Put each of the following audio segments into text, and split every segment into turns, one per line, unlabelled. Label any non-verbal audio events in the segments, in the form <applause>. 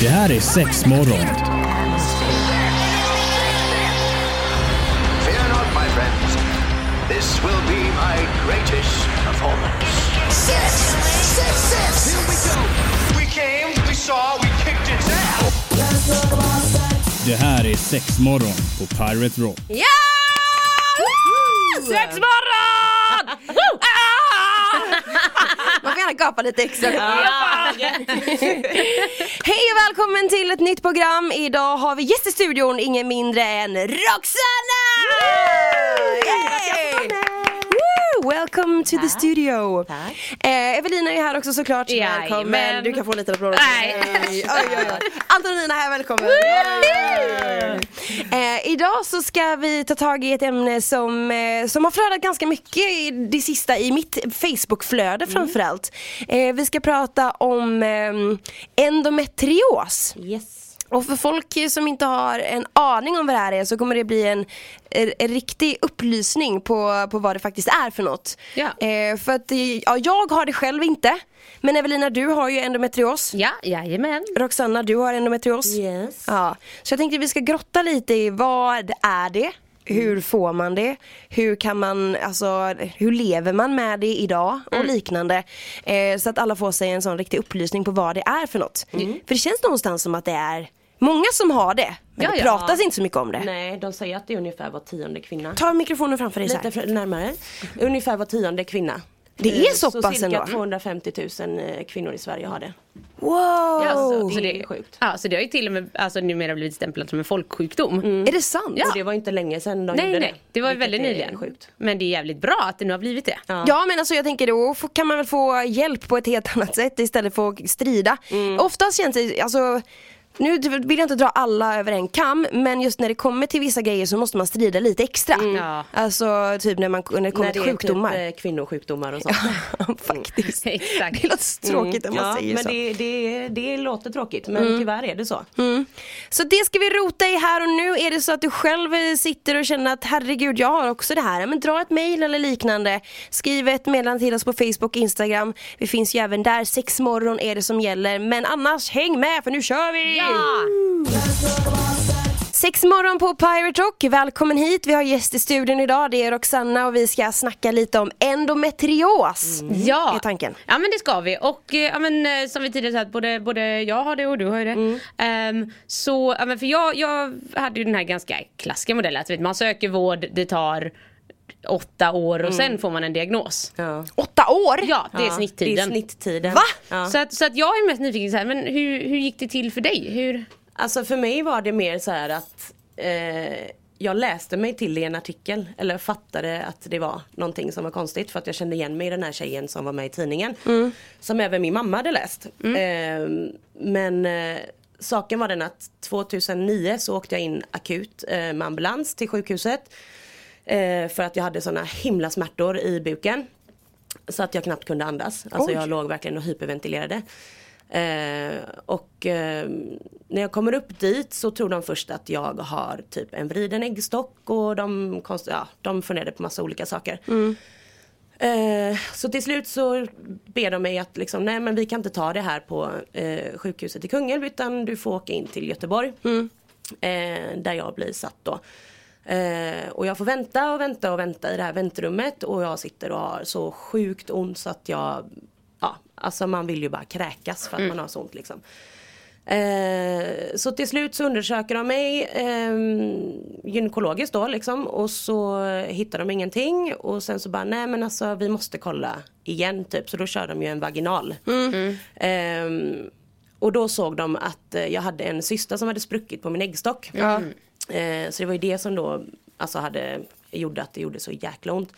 Det här är sex morgon.
Fear not, my friends. This will be my greatest performance.
Six, six, six.
Here we go. We came, we saw, we kicked it down!
Det här är sex morgon på Pirate Rock.
Ja! Sex morgon! Gärna gapa lite extra. <laughs> Hej och välkommen till ett nytt program. Idag har vi gäst i studion, ingen mindre än Roxanna! Yay! Woo! Welcome to the studio. Eh, Evelina är här också såklart.
Jajamän.
Välkommen. Du kan få lite applåder.
Nej.
Oj, oj, oj. Antonina här, välkommen. Eh, idag så ska vi ta tag i ett ämne som, eh, som har flödat ganska mycket i det sista i mitt Facebookflöde framförallt. Eh, vi ska prata om eh, endometrios.
Yes.
Och för folk som inte har en aning om vad det här är så kommer det bli en, en, en riktig upplysning på, på vad det faktiskt är för något.
Ja.
Eh, för att ja, jag har det själv inte. Men Evelina du har ju endometrios.
Ja, jajamän.
Roxanna du har endometrios.
Yes.
Ja. Så jag tänkte vi ska grotta lite i vad är det? Hur får man det? Hur kan man, alltså, hur lever man med det idag? Och liknande. Eh, så att alla får sig en sån riktig upplysning på vad det är för något. För det känns någonstans som att det är många som har det. Men
Ja,
det
ja.
pratas inte så mycket om det.
Nej, de säger att det är ungefär var tionde kvinna.
Ta mikrofonen framför dig så
Lite
här.
fr- närmare. Ungefär var tionde kvinna.
Det är
Eh,
så
så
pass
cirka
ändå?
250 000 eh, kvinnor i Sverige har det.
Wow!
Alltså,
Så
det
det
är sjukt.
Ja, så det har ju till och med alltså, numera blivit stämplat som en folksjukdom.
Är det sant?
Och det var inte länge sedan de
Nej,
gjorde
nej,
det.
det var ju
vilket
väldigt nyligen.
Sjukt.
Men det är jävligt bra att det nu har blivit det.
Ja men alltså jag tänker då kan man väl få hjälp på ett helt annat sätt istället för att strida. Oftast känns det, alltså nu vill jag inte dra alla över en kam men just när det kommer till vissa grejer så måste man strida lite extra.
Ja.
Alltså typ när, man, när det kommer
När
till
det är
sjukdomar.
typ eh, kvinnosjukdomar och sånt. <laughs>
Faktiskt.
Exakt.
Det låter så tråkigt när man
ja,
säger
men
så.
det, det, det låter tråkigt men tyvärr är det så.
Så det ska vi rota i här och nu. Är det så att du själv eh, sitter och känner att herregud jag har också det här. Men dra ett mail eller liknande. Skriv ett meddelande till oss på Facebook och Instagram. Vi finns ju även där. Sex morgon är det som gäller. Men annars häng med för nu kör vi! Sex morgon på Pirate Rock, välkommen hit. Vi har gäst i studion idag, det är Roxanna och vi ska snacka lite om endometrios.
Ja.
Är tanken.
ja men det ska vi och eh, ja, men, eh, som vi tidigare sagt både, både jag har det och du har ju det. Ehm, så, ja, men för jag, jag hade ju den här ganska klassiska modellen att man söker vård, det tar åtta år och sen får man en diagnos.
Ja.
Åtta år?
Ja, det är
Ja,
snittiden.
Det är snitttiden.
Va?
Ja.
Så, att, så att jag är mest nyfiken så här, men hur, hur gick det till för dig? Hur...
Alltså för mig var det mer så här att eh, jag läste mig till i en artikel eller fattade att det var någonting som var konstigt för att jag kände igen mig i den här tjejen som var med i tidningen. Som även min mamma hade läst. Eh, men eh, saken var den att 2009 så åkte jag in akut eh, med ambulans till sjukhuset. Eh, för att jag hade såna himla smärtor i buken. Så att jag knappt kunde andas. Alltså
Oj.
jag låg verkligen och hyperventilerade. Eh, och eh, när jag kommer upp dit så tror de först att jag har typ en vriden äggstock och de, konst- ja, de funderade på massa olika saker. Eh, så till slut så ber de mig att liksom, nej men vi kan inte ta det här på eh, sjukhuset i Kungälv utan du får åka in till Göteborg. Eh, där jag blir satt då. Eh, och jag får vänta och vänta och vänta i det här väntrummet och jag sitter och har så sjukt ont så att jag, ja alltså man vill ju bara kräkas för att man har så ont liksom. Eh, så till slut så undersöker de mig eh, gynekologiskt då liksom och så hittar de ingenting och sen så bara nej men alltså vi måste kolla igen typ så då kör de ju en vaginal. Eh, och då såg de att eh, jag hade en cysta som hade spruckit på min äggstock. Eh, så det var ju det som då alltså hade, gjorde att det gjorde så jäkla ont.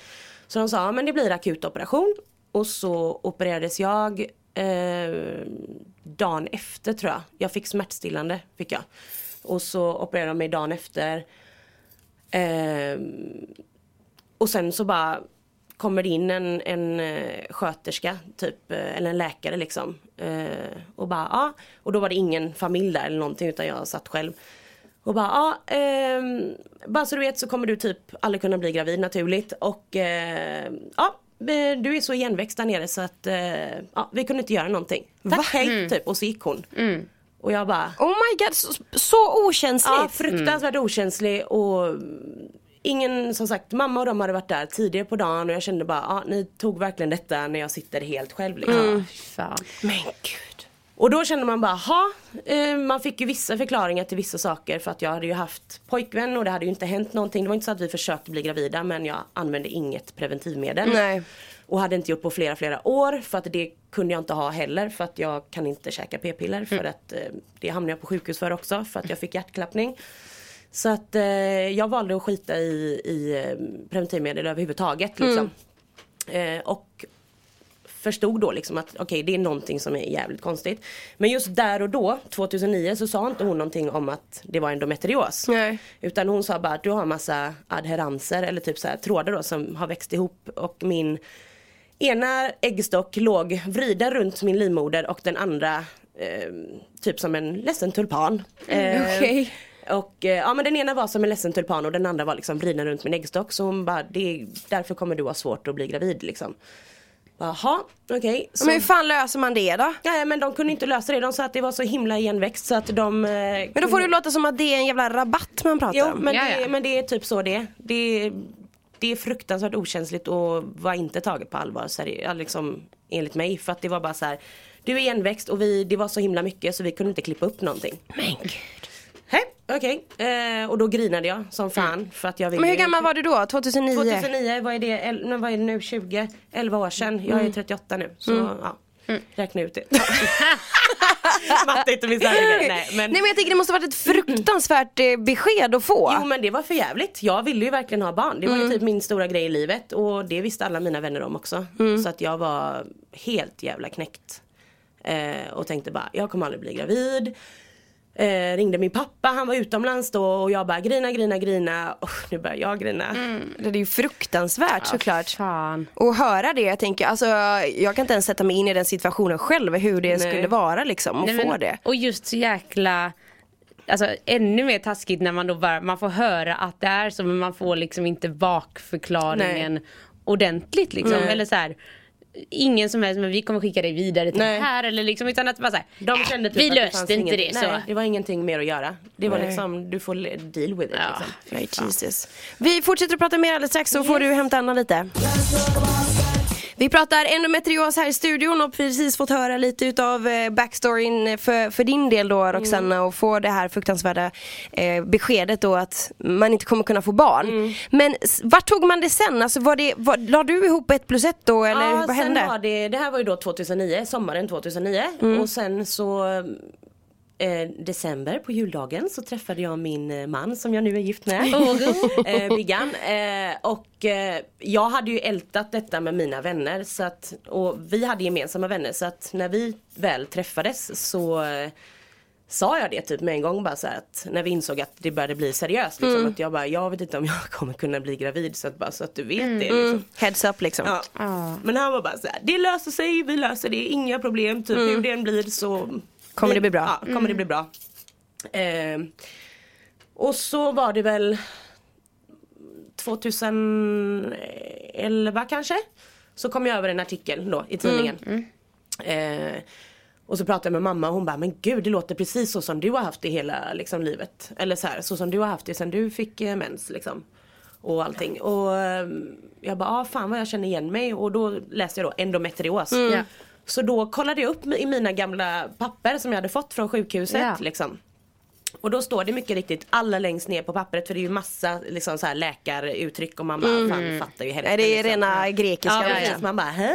Så de sa, ja, men det blir akut operation. Och så opererades jag eh, dagen efter tror jag. Jag fick smärtstillande, fick jag. Och så opererade de mig dagen efter. Eh, och sen så bara kommer det in en, en eh, sköterska typ, eh, eller en läkare liksom. Eh, och bara ja, och då var det ingen familj där eller någonting utan jag satt själv. Och bara ja, ehm, bara så du vet så kommer du typ aldrig kunna bli gravid naturligt och eh, ja, du är så igenväxt där nere så att eh, ja, vi kunde inte göra någonting. Tack hej typ och så gick hon. Och jag bara
Oh my god, så, så okänsligt.
Ja, fruktansvärt okänslig och ingen, som sagt, mamma och de hade varit där tidigare på dagen och jag kände bara, ja ni tog verkligen detta när jag sitter helt själv liksom.
Fan.
Men gud.
Och då kände man bara, ha eh, man fick ju vissa förklaringar till vissa saker för att jag hade ju haft pojkvän och det hade ju inte hänt någonting. Det var inte så att vi försökte bli gravida men jag använde inget preventivmedel.
Nej.
Och hade inte gjort på flera flera år för att det kunde jag inte ha heller för att jag kan inte käka p-piller för att eh, det hamnade jag på sjukhus för också för att jag fick hjärtklappning. Så att eh, jag valde att skita i, i preventivmedel överhuvudtaget liksom. Eh, och förstod då liksom att okej det är någonting som är jävligt konstigt. Men just där och då, 2009, så sa inte hon någonting om att det var endometrios.
Nej.
Utan hon sa bara att du har massa adherenser eller typ så här trådar då som har växt ihop och min ena äggstock låg vriden runt min livmoder och den andra eh, typ som en ledsen tulpan. Eh,
Okej.
Och eh, ja men den ena var som en ledsen tulpan och den andra var liksom vriden runt min äggstock så hon bara det är, därför kommer du ha svårt att bli gravid liksom. Jaha, okej. Så-
Men hur fan löser man det då?
Ja, men de kunde inte lösa det. De sa att det var så himla igenväxt så att de... eh,
Men då får det låta som att det är en jävla rabatt man pratar
Jo
om.
men,
Ja,
det,
ja.
men det är typ så det är. Det, det är fruktansvärt okänsligt och var inte taget på allvar seri- liksom, enligt mig. För att det var bara så här. Du är igenväxt och vi, det var så himla mycket så vi kunde inte klippa upp någonting.
Men gud.
Okej. Eh, och då grinade jag som fan för att jag ville
Men hur gammal var du då? 2009?
2009, vad är det, el, vad är det nu, 20, 11 år sedan. Jag
Mm.
är 38 nu så ja. Räkna ut det. <laughs> Matte är inte min Nej men,
Nej men jag tänker det måste varit ett fruktansvärt eh, besked att få.
Jo men det var för jävligt. Jag ville ju verkligen ha barn. Det var ju typ min stora grej i livet och det visste alla mina vänner om också. Så att jag var helt jävla knäckt. Eh, och tänkte bara, jag kommer aldrig bli gravid. Eh, ringde min pappa, han var utomlands då och jag bara grina, grina, grina. Oh, nu börjar jag grina.
Det är ju fruktansvärt såklart.
Fan.
Och höra det, jag tänker, alltså jag kan inte ens sätta mig in i den situationen själv hur det
Nej.
skulle vara liksom att
Nej,
få
men-
det.
Och just så jäkla Alltså ännu mer taskigt när man då bara, man får höra att det är så men man får liksom inte bakförklaringen ordentligt liksom.
Nej.
Eller så här, Ingen som helst men vi kommer skicka dig vidare till
Nej.
det här eller liksom utan att bara så här,
De
"Äh,
kände typ
vi löste inte
ingenting-
det så.
Nej, det var ingenting mer att göra. Det var
Nej.
liksom, du får deal with it
Ja.
liksom.
Jesus. Vi fortsätter att prata mer alldeles strax så får du hämta Anna lite. Vi pratar endometrios här i studion och precis fått höra lite utav eh, backstoryn för, för din del då Roxanna och få det här fruktansvärda eh, beskedet då att man inte kommer kunna få barn. Men s- vart tog man det sen? Alltså var det, var, la du ihop ett plus ett då eller
ja,
vad hände?
Var det, det här var ju då 2009, sommaren 2009
Mm.
och sen så eh, december på juldagen så träffade jag min eh, man som jag nu är gift med. <laughs> eh, Biggan. Eh, och eh, jag hade ju ältat detta med mina vänner så att, och vi hade gemensamma vänner så att när vi väl träffades så eh, sa jag det typ med en gång bara så att när vi insåg att det började bli seriöst liksom,
Mm.
att jag bara jag vet inte om jag <laughs> kommer kunna bli gravid så att bara så att du vet det liksom.
Heads up liksom.
Ja. Men han var bara så här, det löser sig, vi löser det, inga problem, typ hur det än blir så
Kommer det bli bra?
Ja, kommer det bli bra. Eh, och så var det väl 2011 kanske. Så kom jag över en artikel då i tidningen. Eh, och så pratade jag med mamma och hon bara, men gud det låter precis så som du har haft det hela liksom, livet. Eller så här, så som du har haft det sen du fick eh, mens liksom. Och allting. Och eh, jag bara, ah, fan vad jag känner igen mig. Och då läste jag då endometrios.
Ja.
Så då kollade jag upp i mina gamla papper som jag hade fått från sjukhuset.
Ja.
Liksom. Och då står det mycket riktigt allra längst ner på pappret för det är ju massa liksom, så här, läkaruttryck och man bara fan fattar ju hälften.
Det är
liksom.
rena grekiska.
Ja,
Ja, ja.
Man bara hä?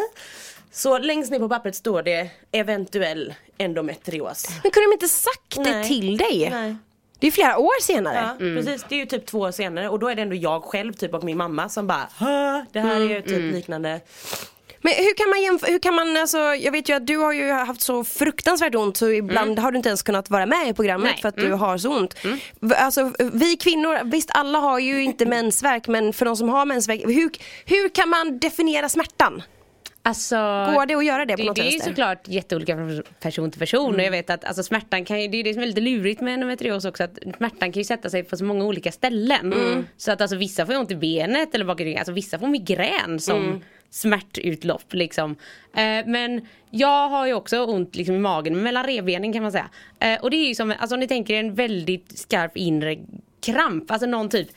Så längst ner på pappret står det eventuell endometrios.
Men kunde de inte sagt det
Nej.
till dig?
Nej.
Det är flera år senare.
Ja, precis. Det är ju typ två år senare och då är det ändå jag själv typ och min mamma som bara Hö? Det här är ju typ liknande.
Men hur kan man jämf- hur kan man alltså, jag vet ju att du har ju haft så fruktansvärt ont så ibland har du inte ens kunnat vara med i programmet
Nej.
för att du har så ont. V- Alltså vi kvinnor, visst alla har ju inte <clears throat> mensvärk men för de som har mensvärk, hur, hur kan man definiera smärtan?
Alltså,
Går det att göra det på
det,
något
det är ju såklart jätteolika från person till person och jag vet att alltså, smärtan kan ju, det är det som är lite lurigt med endometrios också att smärtan kan ju sätta sig på så många olika ställen. Så att alltså vissa får ont i benet eller bak i ryggen, alltså vissa får migrän som smärtutlopp liksom. Eh, men jag har ju också ont liksom, i magen, mellan revbenen kan man säga. Eh, och det är ju som, alltså om ni tänker en väldigt skarp inre kramp, alltså någon typ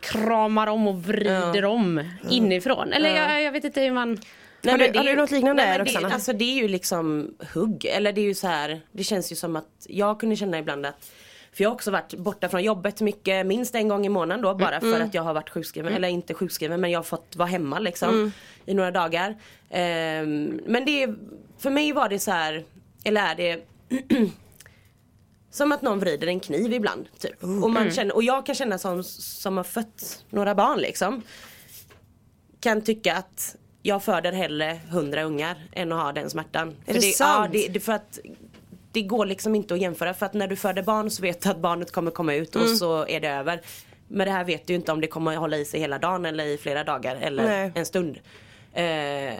kramar om och vrider om inifrån. Eller jag, jag vet inte hur man
Nej,
Har du- har
är
du något liknande,
nej, men det, alltså det är ju liksom hugg, eller det är ju så här, det känns ju som att jag kunde känna ibland att för jag har också varit borta från jobbet mycket, minst en gång i månaden då bara
Mm.
för att jag har varit sjukskriven, eller inte sjukskriven men jag har fått vara hemma liksom i några dagar. Ehm, men det för mig var det så här, eller är det <clears throat> Som att någon vrider en kniv ibland. Typ. Och, man känner, och jag kan känna som, som har fött några barn liksom. Kan tycka att jag föder hellre hundra ungar än att ha den smärtan.
Är
för
det
Ja,
sant?
det, det, för att det går liksom inte att jämföra för att när du föder barn så vet du att barnet kommer komma ut och så är det över. Men det här vet du ju inte om det kommer att hålla i sig hela dagen eller i flera dagar eller
Nej.
en stund. Eh,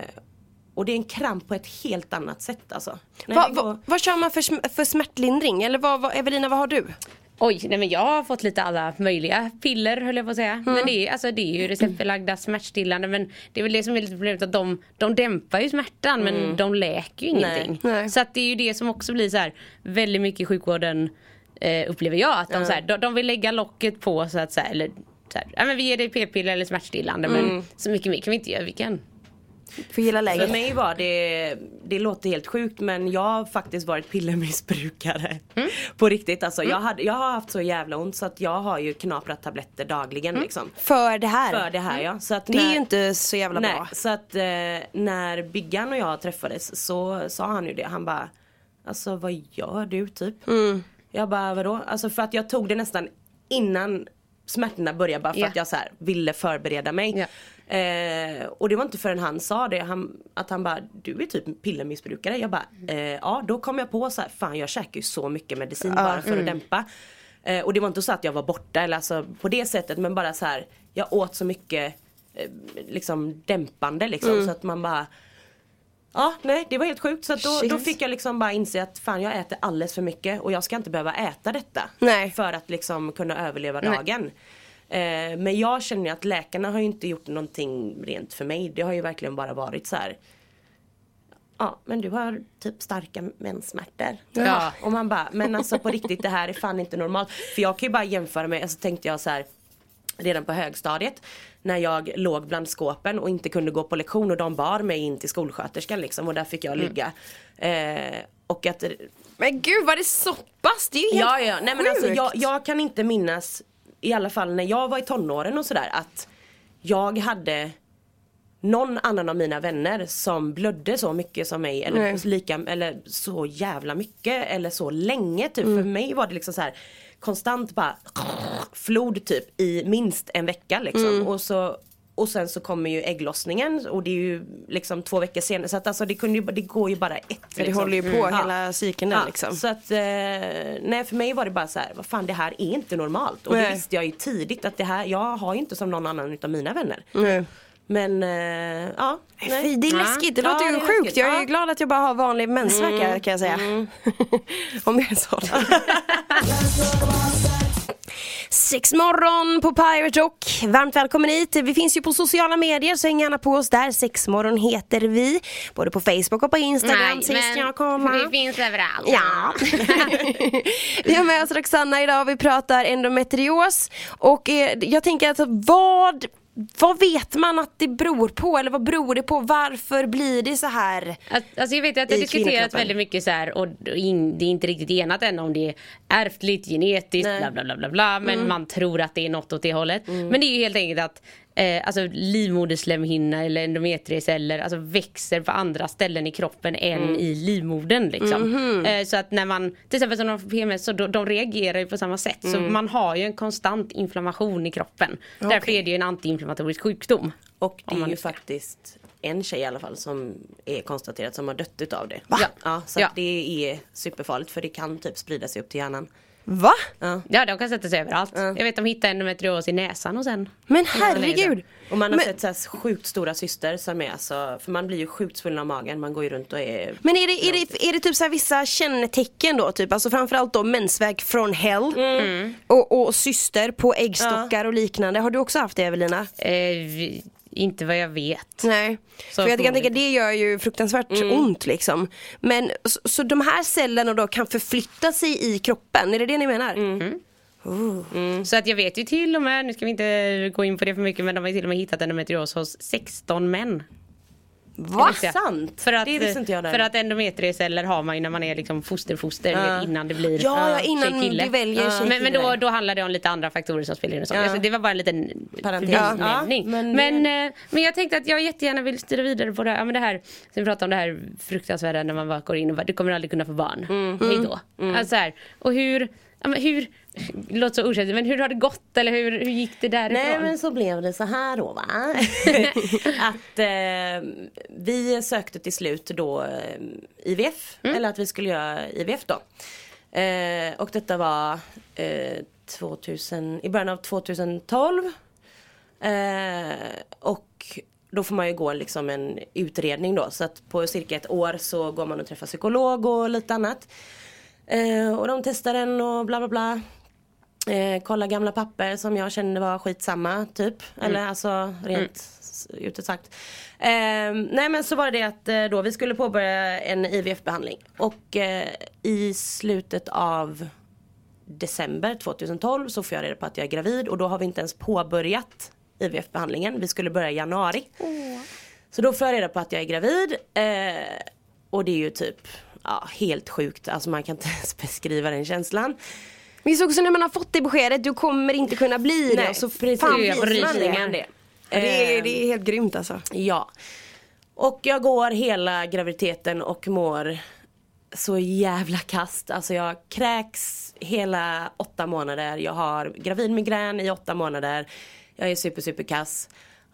och det är en kramp på ett helt annat sätt alltså.
Va,
det
va, vad kör man för, för smärtlindring? Eller vad, vad, Evelina vad har du?
Oj, nej men jag har fått lite alla möjliga piller höll jag på att säga.
Mm.
Men det är, alltså, det är ju receptbelagda smärtstillande men det är väl det som är lite problemet att de, de dämpar ju smärtan men de läker ju ingenting.
Mm. Nej.
Så att det är ju det som också blir så här väldigt mycket i sjukvården eh, upplever jag att de, så här, de, de vill lägga locket på så att säga eller så här, ja, men vi ger dig p-piller eller smärtstillande
Mm.
men så mycket mer kan vi inte göra. Vi kan
För hela
För
läget?
mig var det, det låter helt sjukt men jag har faktiskt varit pillermissbrukare.
Mm.
På riktigt alltså. Jag, hade, jag har haft så jävla ont så att jag har ju knaprat tabletter dagligen liksom.
För det här?
För det här ja. Så att
Mm. Det är
när-
ju inte så jävla
Nej,
bra.
så att eh, när Biggan och jag träffades så sa han ju det. Han bara Alltså vad gör du typ?
Mm.
Jag bara vadå? Alltså för att jag tog det nästan innan smärtorna började bara för
Ja.
att jag så här ville förbereda mig.
Ja.
Eh, och det var inte förrän han sa det, han, att han bara du är typ pillermissbrukare. Jag bara eh, ja då kom jag på så här, fan jag käkar ju så mycket medicin bara för att dämpa. Eh, och det var inte så att jag var borta eller alltså på det sättet men bara så här jag åt så mycket eh, liksom dämpande liksom så att man bara Ja, nej det var helt sjukt så då, då fick jag liksom bara inse att fan jag äter alldeles för mycket och jag ska inte behöva äta detta.
Nej.
För att liksom kunna överleva dagen. Eh, men jag känner att läkarna har ju inte gjort någonting rent för mig. Det har ju verkligen bara varit så här. Ja men du har typ starka menssmärtor.
Ja.
Och man bara, men alltså på riktigt det här är fan inte normalt. För jag kan ju bara jämföra med, alltså tänkte jag så här redan på högstadiet när jag låg bland skåpen och inte kunde gå på lektion och de bar mig in till skolsköterskan liksom och där fick jag
Mm.
ligga. Eh, och att
Men gud var det så pass? Det är ju helt
Ja, ja. Nej, men alltså, jag, jag kan inte minnas, i alla fall när jag var i tonåren och sådär, att jag hade någon annan av mina vänner som blödde så mycket som mig eller, lika, eller så jävla mycket eller så länge typ.
Mm.
För mig var det liksom så här konstant bara flod typ i minst en vecka liksom.
Mm.
Och, så, och sen så kommer ju ägglossningen och det är ju liksom två veckor senare så att alltså det, kunde ju, det går ju bara ett.
det
liksom.
håller ju på
Mm.
hela cykeln där
Ja,
liksom.
Så att, eh, nej för mig var det bara så här, vad fan det här är inte normalt. Och det
Nej.
visste jag ju tidigt att det här, jag har ju inte som någon annan utav mina vänner.
Nej.
Men eh, ja.
Fy,
Nej.
det är läskigt, det
Ja,
låter ju
det är
sjukt.
läskigt.
Jag är ju
Ja. Mm.
glad att jag bara har vanlig mensvärk här, kan jag säga. <laughs> Om jag sa det. <laughs> Sex morgon på Pirate Rock. Varmt välkommen hit. Vi finns ju på sociala medier så häng gärna på oss där. Sexmorgon heter vi. Både på Facebook och på Instagram sist jag kollade.
det finns överallt.
Ja. <laughs> vi har med oss Roxanna idag vi pratar endometrios. Och eh, jag tänker att vad, vad vet man att det beror på? Eller vad beror det på? Varför blir det så här?
Att- Alltså jag vet att det har diskuterats väldigt mycket så här och in, det är inte riktigt enat än om det är ärftligt, genetiskt,
Nej.
bla bla bla bla bla men man tror att det är något åt det hållet. Men det är ju helt enkelt att eh, alltså livmoderslemhinna eller endometrieceller alltså växer på andra ställen i kroppen än i livmodern liksom. Eh, så att när man, till exempel som de får PMS, så de, de reagerar ju på samma sätt. Så man har ju en konstant inflammation i kroppen. Därför är det ju en antiinflammatorisk sjukdom.
Och det är ju faktiskt en tjej i alla fall som är konstaterat som har dött utav det.
Va?
Ja, så
Ja.
Det är superfarligt för det kan typ sprida sig upp till hjärnan.
Va?
Ja.
Ja de kan sätta sig överallt. Jag vet de hittade endometrios i näsan och sen.
Men herregud.
Och man har
Men-
sett så här sjukt stora syster som är alltså, för man blir ju sjukt svullen av magen, man går ju runt och är
Men är det, är det, är det typ så här vissa kännetecken då? Typ? Alltså framförallt då mensvärk från hell och, och syster på äggstockar och liknande. Har du också haft det Evelina?
Eh, vi- Inte vad jag vet.
Nej,
Så
för jag kan tänka det gör ju fruktansvärt ont liksom. Men så, så de här cellerna då kan förflytta sig i kroppen, är det det ni menar?
Så att jag vet ju till och med, nu ska vi inte gå in på det för mycket men de har ju till och med hittat endometrios hos 16 män.
Va?
Ja.
Sant?
För att,
Det visste inte jag
För att endometrieceller har man ju när man är liksom fosterfoster
Ja.
innan det blir
Ja, ja,
tjej,
innan
kille.
du väljer tjej,
Men, men då, då handlar det om lite andra faktorer som spelar in och så.
Ja.
Alltså, det var bara en liten förbinämning.
Ja,
men,
men-
men, eh, men jag tänkte att jag jättegärna vill styra vidare på det här, ja, men det här som vi pratade om det här fruktansvärda när man bara går in och bara, du kommer aldrig kunna få barn.
Mm.
Hej då. Alltså här, och hur, ja, men hur, det låter så okänsligt, men hur har det gått eller hur, hur gick det därifrån?
Nej men så blev det så här då va. <laughs> att eh, vi sökte till slut då eh, IVF. Eller att vi skulle göra IVF då. Eh, och detta var eh, 2000, i början av 2012. Eh, och då får man ju gå liksom en utredning då. Så att på cirka ett år så går man och träffar psykolog och lite annat. Eh, och de testar den och bla bla bla. Eh, kolla gamla papper som jag kände var skitsamma typ. Eller alltså rent s- ut sagt. Eh, nej men så var det att eh, då vi skulle påbörja en IVF-behandling. Och eh, i slutet av december 2012 så får jag reda på att jag är gravid och då har vi inte ens påbörjat IVF-behandlingen. Vi skulle börja i januari. Så då får jag reda på att jag är gravid. Eh, och det är ju typ ja, helt sjukt. Alltså man kan inte <laughs> ens beskriva den känslan.
Men det är också när man har fått det beskedet, du kommer inte kunna bli det.
Nej,
Och så
precis.
fan blir man det. Det är, det är helt grymt alltså.
Ja. Och jag går hela graviditeten och mår så jävla kast. Alltså jag kräks hela åtta månader. Jag har gravidmigrän i åtta månader. Jag är super super kass.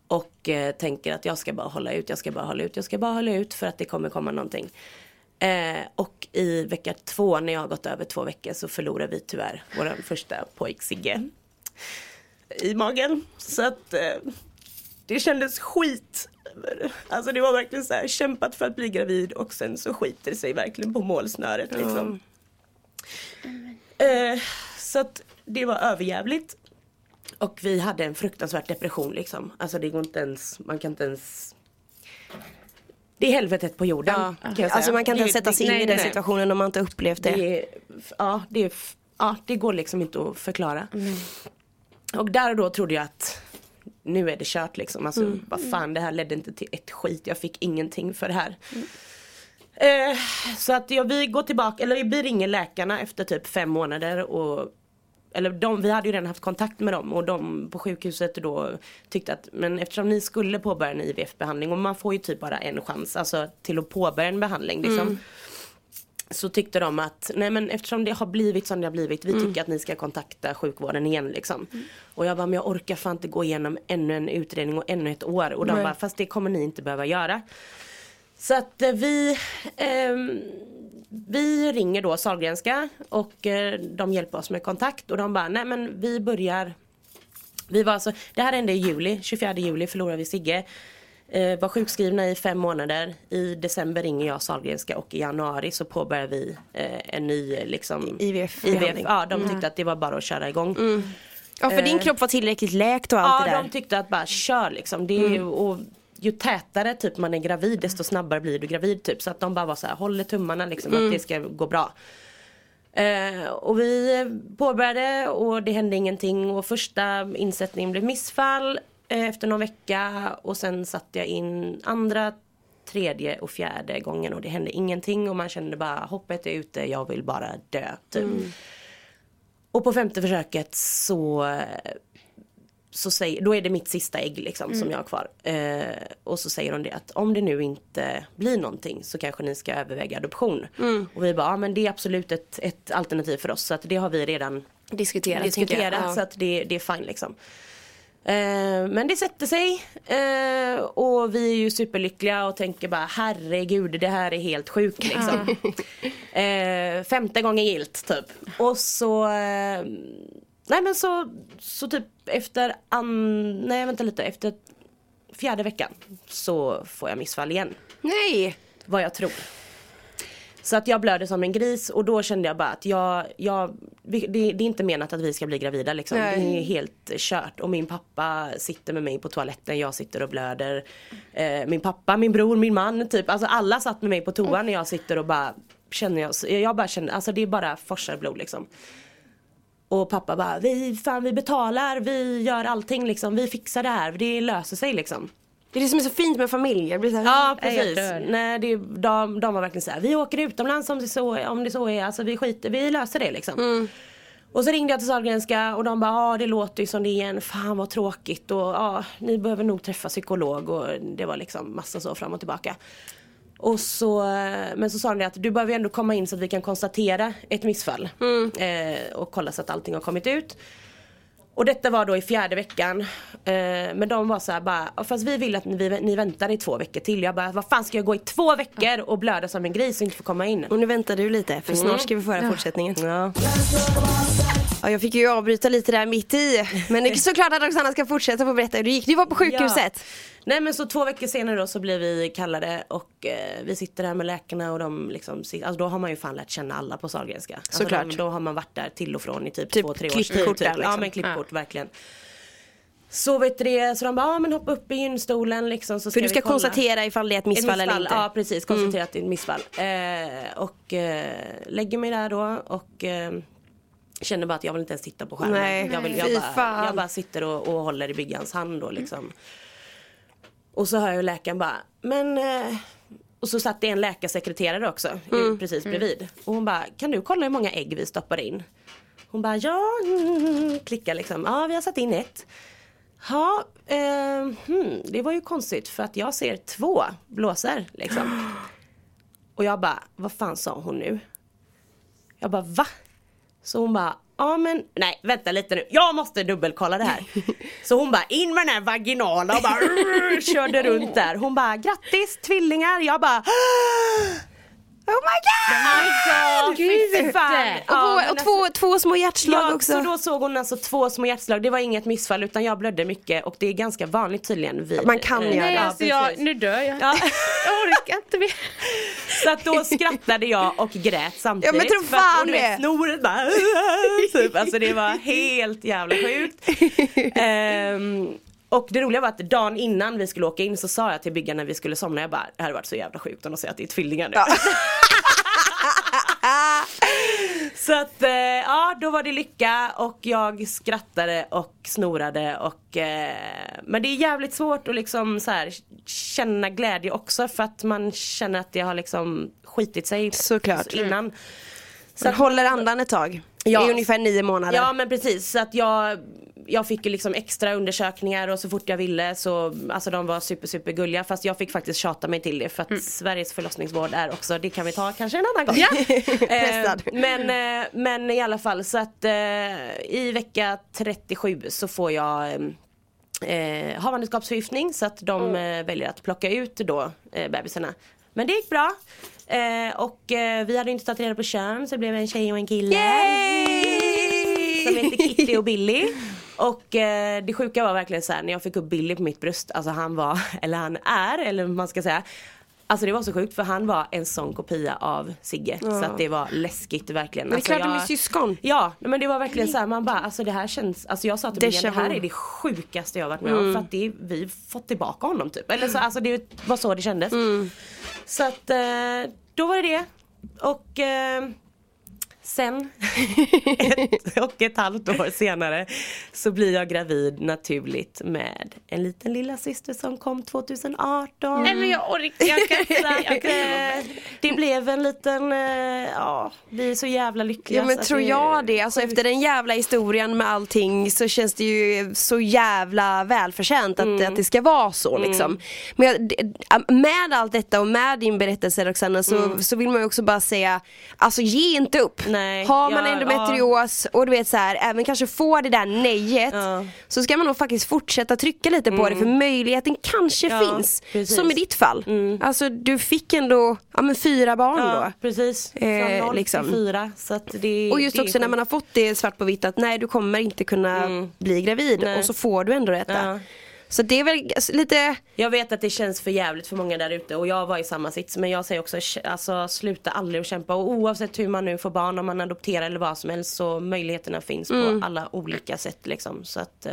Och eh, tänker att jag ska bara hålla ut, jag ska bara hålla ut, jag ska bara hålla ut för att det kommer komma någonting. Eh, och i vecka två när jag har gått över två veckor så förlorar vi tyvärr vår första pojk Sigge. I magen. Så att eh, det kändes skit. Alltså det var verkligen så här kämpat för att bli gravid och sen så skiter det sig verkligen på målsnöret liksom. Eh, så att det var överjävligt. Och vi hade en fruktansvärd depression liksom. Alltså det går inte ens, man kan inte ens Det är helvetet på jorden.
Ja.
kan jag
Alltså man kan inte
Det-
sätta sig in
nej,
i den
nej.
situationen om man inte upplevt det.
Det är, ja, det är, ja, det går liksom inte att förklara. Och där och då trodde jag att nu är det kört liksom. Alltså vad fan det här ledde inte till ett skit. Jag fick ingenting för det här. Eh, så att ja, vi går tillbaka, eller vi ringer läkarna efter typ fem månader och eller de, vi hade ju redan haft kontakt med dem och de på sjukhuset då tyckte att men eftersom ni skulle påbörja en IVF-behandling och man får ju typ bara en chans alltså till att påbörja en behandling liksom. Så tyckte de att nej men eftersom det har blivit som det har blivit vi tycker att ni ska kontakta sjukvården igen liksom. Och jag bara men jag orkar fan inte gå igenom ännu en utredning och ännu ett år och de bara fast det kommer ni inte behöva göra. Så att eh, vi ehm, vi ringer då Sahlgrenska och eh, de hjälper oss med kontakt och de bara nej men vi börjar Vi var alltså, det här hände i juli, 24 juli förlorade vi Sigge. Eh, var sjukskrivna i fem månader. I december ringer jag Sahlgrenska och i januari så påbörjar vi eh, en ny eh, liksom
IVF
IVF. Ja de tyckte att det var bara att köra igång.
Ja för din kropp var tillräckligt läkt och allt
Ja
det där.
de tyckte att bara kör liksom. Det ju, och ju tätare typ man är gravid desto snabbare blir du gravid typ. Så att de bara var så här, håller tummarna liksom att det ska gå bra. Eh, och vi påbörjade och det hände ingenting och första insättningen blev missfall eh, efter någon vecka och sen satte jag in andra, tredje och fjärde gången och det hände ingenting och man kände bara hoppet är ute, jag vill bara dö typ. Och på femte försöket så så säger, då är det mitt sista ägg liksom som jag har kvar. Eh, och så säger hon det att om det nu inte blir någonting så kanske ni ska överväga adoption. Och vi bara, ja men det är absolut ett, ett alternativ för oss så att det har vi redan
Diskuterat,
diskuterat
Ja.
så att det, det är fine liksom. Eh, men det sätter sig eh, och vi är ju superlyckliga och tänker bara herregud det här är helt sjukt liksom. <laughs> eh, femte gången gilt typ. Och så Nej men så, så typ efter an, nej vänta lite, efter fjärde veckan så får jag missfall igen.
Nej!
Vad jag tror. Så att jag blöder som en gris och då kände jag bara att jag, jag det, det är inte menat att vi ska bli gravida liksom.
Nej.
Det är helt kört. Och min pappa sitter med mig på toaletten, jag sitter och blöder. Eh, min pappa, min bror, min man, typ. Alltså alla satt med mig på toan när jag sitter och bara känner jag, jag bara känner, alltså det är bara forsar blod liksom. Och pappa bara, vi, fan, vi betalar, vi gör allting liksom, vi fixar det här, det löser sig liksom.
Det är det som är så fint med familj. Jag blir så här,
Ja precis. Nej, det, de, de var verkligen så här, vi åker utomlands om det så, om det så är, alltså vi skiter, vi löser det liksom. Och så ringde jag till Sahlgrenska och de bara, ja det låter ju som det igen, fan vad tråkigt och ja ni behöver nog träffa psykolog och det var liksom massa så fram och tillbaka. Och så, men så sa de att du behöver ändå komma in så att vi kan konstatera ett missfall. Eh, och kolla så att allting har kommit ut. Och detta var då i fjärde veckan. Eh, men de var så här bara, "Ja, fast vi vill att ni, ni väntar i två veckor till. Jag bara, vad fan ska jag gå i två veckor och blöda som en gris och inte få komma in?
Och nu väntar du lite för snart ska vi få höra fortsättningen.
Ja.
Ja, jag fick ju avbryta lite där mitt i. Men det är såklart att Roxanna ska fortsätta få berätta hur det gick. Du var på sjukhuset.
Nej men så två veckor senare då så blev vi kallade och eh, vi sitter här med läkarna och de liksom, alltså då har man ju fan lärt känna alla på Sahlgrenska. Alltså
Såklart.
De, då har man varit där till och från i typ,
Typ
två, tre års tid. Typ.
liksom.
Ja men klippkort verkligen. Så vet du det, så de bara, ja men hoppa upp i gynstolen liksom så
För du ska
kolla.
konstatera ifall det är ett missfall, eller inte.
Ja precis, konstatera att det är ett missfall. Eh, och eh, lägger mig där då och eh, känner bara att jag vill inte ens titta på skärmen.
Nej,
jag, vill, jag, bara, jag bara sitter och, och håller i byggans hand då liksom. Och så hör jag läkaren bara, men eh, och så satt det en läkarsekreterare också
Mm.
precis bredvid. Och hon bara, kan du kolla hur många ägg vi stoppar in? Hon bara, ja, mm, klickar liksom, ja vi har satt in ett. Ja, eh, hmm, det var ju konstigt för att jag ser två blåsor liksom. Och jag bara, vad fan sa hon nu? Jag bara, va? Så hon bara, ja men nej vänta lite nu, jag måste dubbelkolla det här. <laughs> Så hon bara, in med den här vaginala och bara <laughs> körde runt där. Hon bara, grattis tvillingar. Jag bara, <gasps> <laughs> oh my god! Alltså, fan.
Och,
Ja,
på, och två, två små hjärtslag
Ja,
också.
så då såg hon alltså två små hjärtslag. Det var inget missfall utan jag blödde mycket och det är ganska vanligt tydligen vid
Man kan
eh,
göra det.
alltså jag,
precis.
nu dör jag.
Ja. <laughs>
Jag orkar inte mer.
Så att då skrattade jag och grät samtidigt.
Ja, men tro
För att-
fan
och du vet, bara <laughs> typ. Alltså det var helt jävla sjukt. <laughs> Ehm, och det roliga var att dagen innan vi skulle åka in så sa jag till byggarna när vi skulle somna, jag bara det här har varit så jävla sjukt om de säger att det är tvillingar nu. <laughs> Så att eh, ja, då var det lycka och jag skrattade och snorade och eh, Men det är jävligt svårt att liksom så här, känna glädje också för att man känner att det har liksom skitit sig
Såklart.
innan. Så
Man
att,
håller andan ett tag.
Ja.
I ungefär nio månader.
ja men precis så att jag jag fick ju liksom extra undersökningar och så fort jag ville så Alltså de var super super gulliga fast jag fick faktiskt tjata mig till det för att Sveriges förlossningsvård är också Det kan vi ta kanske en annan gång <laughs>
Pressad.
Eh, men, eh, men i alla fall så att eh, i vecka 37 så får jag eh, havandeskapsförgiftning så att de eh, väljer att plocka ut då eh, bebisarna. Men det gick bra. Eh, och eh, vi hade inte tagit reda på kön så det blev en tjej och en kille. Som heter Kitty och Billy. Och eh, det sjuka var verkligen så här när jag fick upp Billy på mitt bröst, alltså han var, <laughs> eller han är, eller man ska säga. Alltså det var så sjukt för han var en sån kopia av Sigge. Så att det var läskigt verkligen.
Men det är
alltså,
klart de är
jag-
syskon.
Ja, men det var verkligen så här, man bara alltså det här känns, alltså jag sa till Mia det här är det sjukaste jag varit med om för att det, vi fått tillbaka honom typ. Eller så, alltså det var så det kändes. Så att eh, då var det det. Och eh, sen <laughs> ett <laughs> och ett halvt år senare så blir jag gravid naturligt med en liten lilla syster som kom 2018.
Nej men jag orkar, jag kan inte. <laughs>
Det blev en liten, eh, ja vi är så jävla lyckliga.
Ja men tror
det är
jag det, alltså efter den jävla historien med allting så känns det ju så jävla välförtjänt att,
Mm.
att det ska vara så liksom. Men jag, d- med allt detta och med din berättelse Roxanna så, så vill man ju också bara säga, alltså ge inte upp.
Mm. Nej,
Har man
ja,
endometrios och du vet så här, även kanske får det där nejet
Ja.
så ska man nog faktiskt fortsätta trycka lite på det för möjligheten kanske
Ja,
finns.
precis.
Som i ditt fall. Alltså du fick ändå, ja men fyra barn då.
Ja precis, från
Eh,
noll
liksom.
till fyra. Så att det,
Och just
det
också när man har fått det svart på vitt att nej du kommer inte kunna bli gravid
Nej.
och så får du ändå detta. Så det är väl alltså, lite,
Jag vet att det känns för jävligt för många där ute och jag var i samma sits men jag säger också alltså, sluta aldrig att kämpa och oavsett hur man nu får barn om man adopterar eller vad som helst så möjligheterna finns
Mm.
på alla olika sätt liksom så att eh,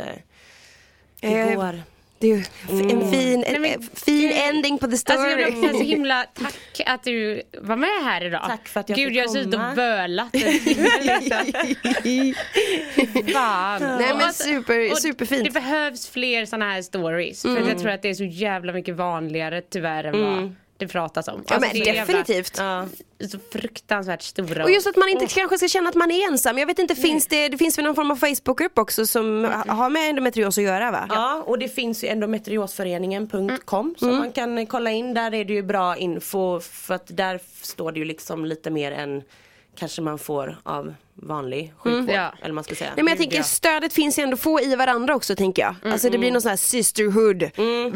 det
Eh,
går.
Det är ju en fin, en,
men-
fin ending på the story.
Alltså jag vill också så himla tack att du var med här idag.
Tack för att jag
Gud
fick
jag har suttit
komma.
och bölat. <laughs> Fan.
Nej, men super- superfint.
Det behövs fler sådana här stories. För
Mm.
att jag tror att det är så jävla mycket vanligare tyvärr än vad det pratas om.
Ja,
Alltså,
men
jävla-
definitivt.
Ja.
Så fruktansvärt stora.
Och just att man inte kanske ska känna att man är ensam. Jag vet inte, finns det, det finns väl någon form av Facebookgrupp också som har med endometrios att göra va?
Ja och det finns ju endometriosföreningen.com som
Mm.
man kan kolla in. Där är det ju bra info för att där står det ju liksom lite mer än kanske man får av vanlig sjukvård.
Ja.
Eller man ska säga.
Nej men jag tänker stödet finns ju ändå få i varandra också tänker jag. Alltså det blir någon sån här sisterhood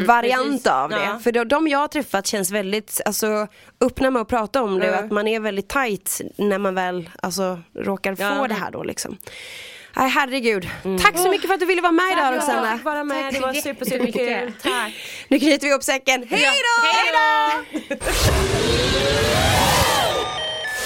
variant
precis.
av det.
Ja.
För de, de jag har träffat känns väldigt alltså, öppna med att prata om det och att man är väldigt tight när man väl alltså, råkar få
Ja.
det här då liksom. Nej herregud. Tack så mycket för att du ville vara med idag
Jag
Roxanna.
fick vara med, det var super super kul. Tack. <laughs>
Nu knyter vi ihop säcken. Hej då!
Hej då! <laughs>